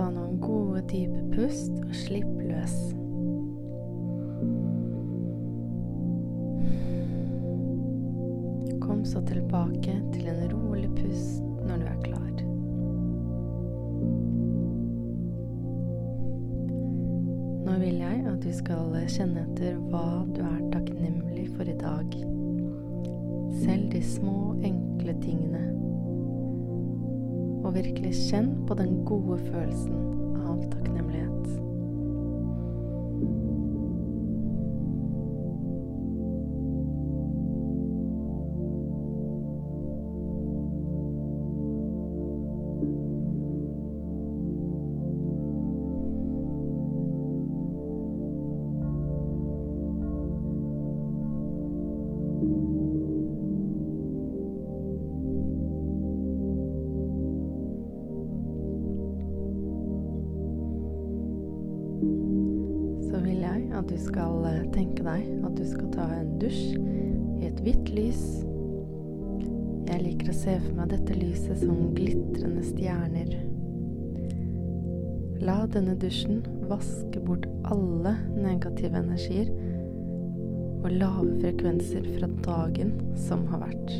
Ta noen gode, dype pust og slipp løs. Kom så tilbake til en rolig pust når du er klar. Nå vil jeg at du skal kjenne etter hva du er takknemlig Og virkelig kjenn på den gode følelsen av takknemlighet. Så vil jeg at du skal eh, tenke deg at du skal ta en dusj i et hvitt lys. Jeg liker å se for meg dette lyset som glitrende stjerner. La denne dusjen vaske bort alle negative energier og lave frekvenser fra dagen som har vært.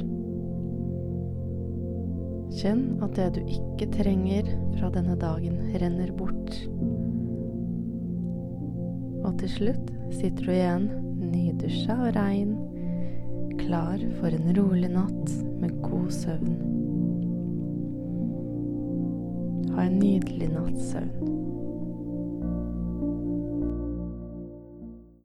Kjenn at det du ikke trenger fra denne dagen, renner bort. Og til slutt sitter du igjen nydusja og rein, klar for en rolig natt med god søvn. Ha en nydelig natts søvn.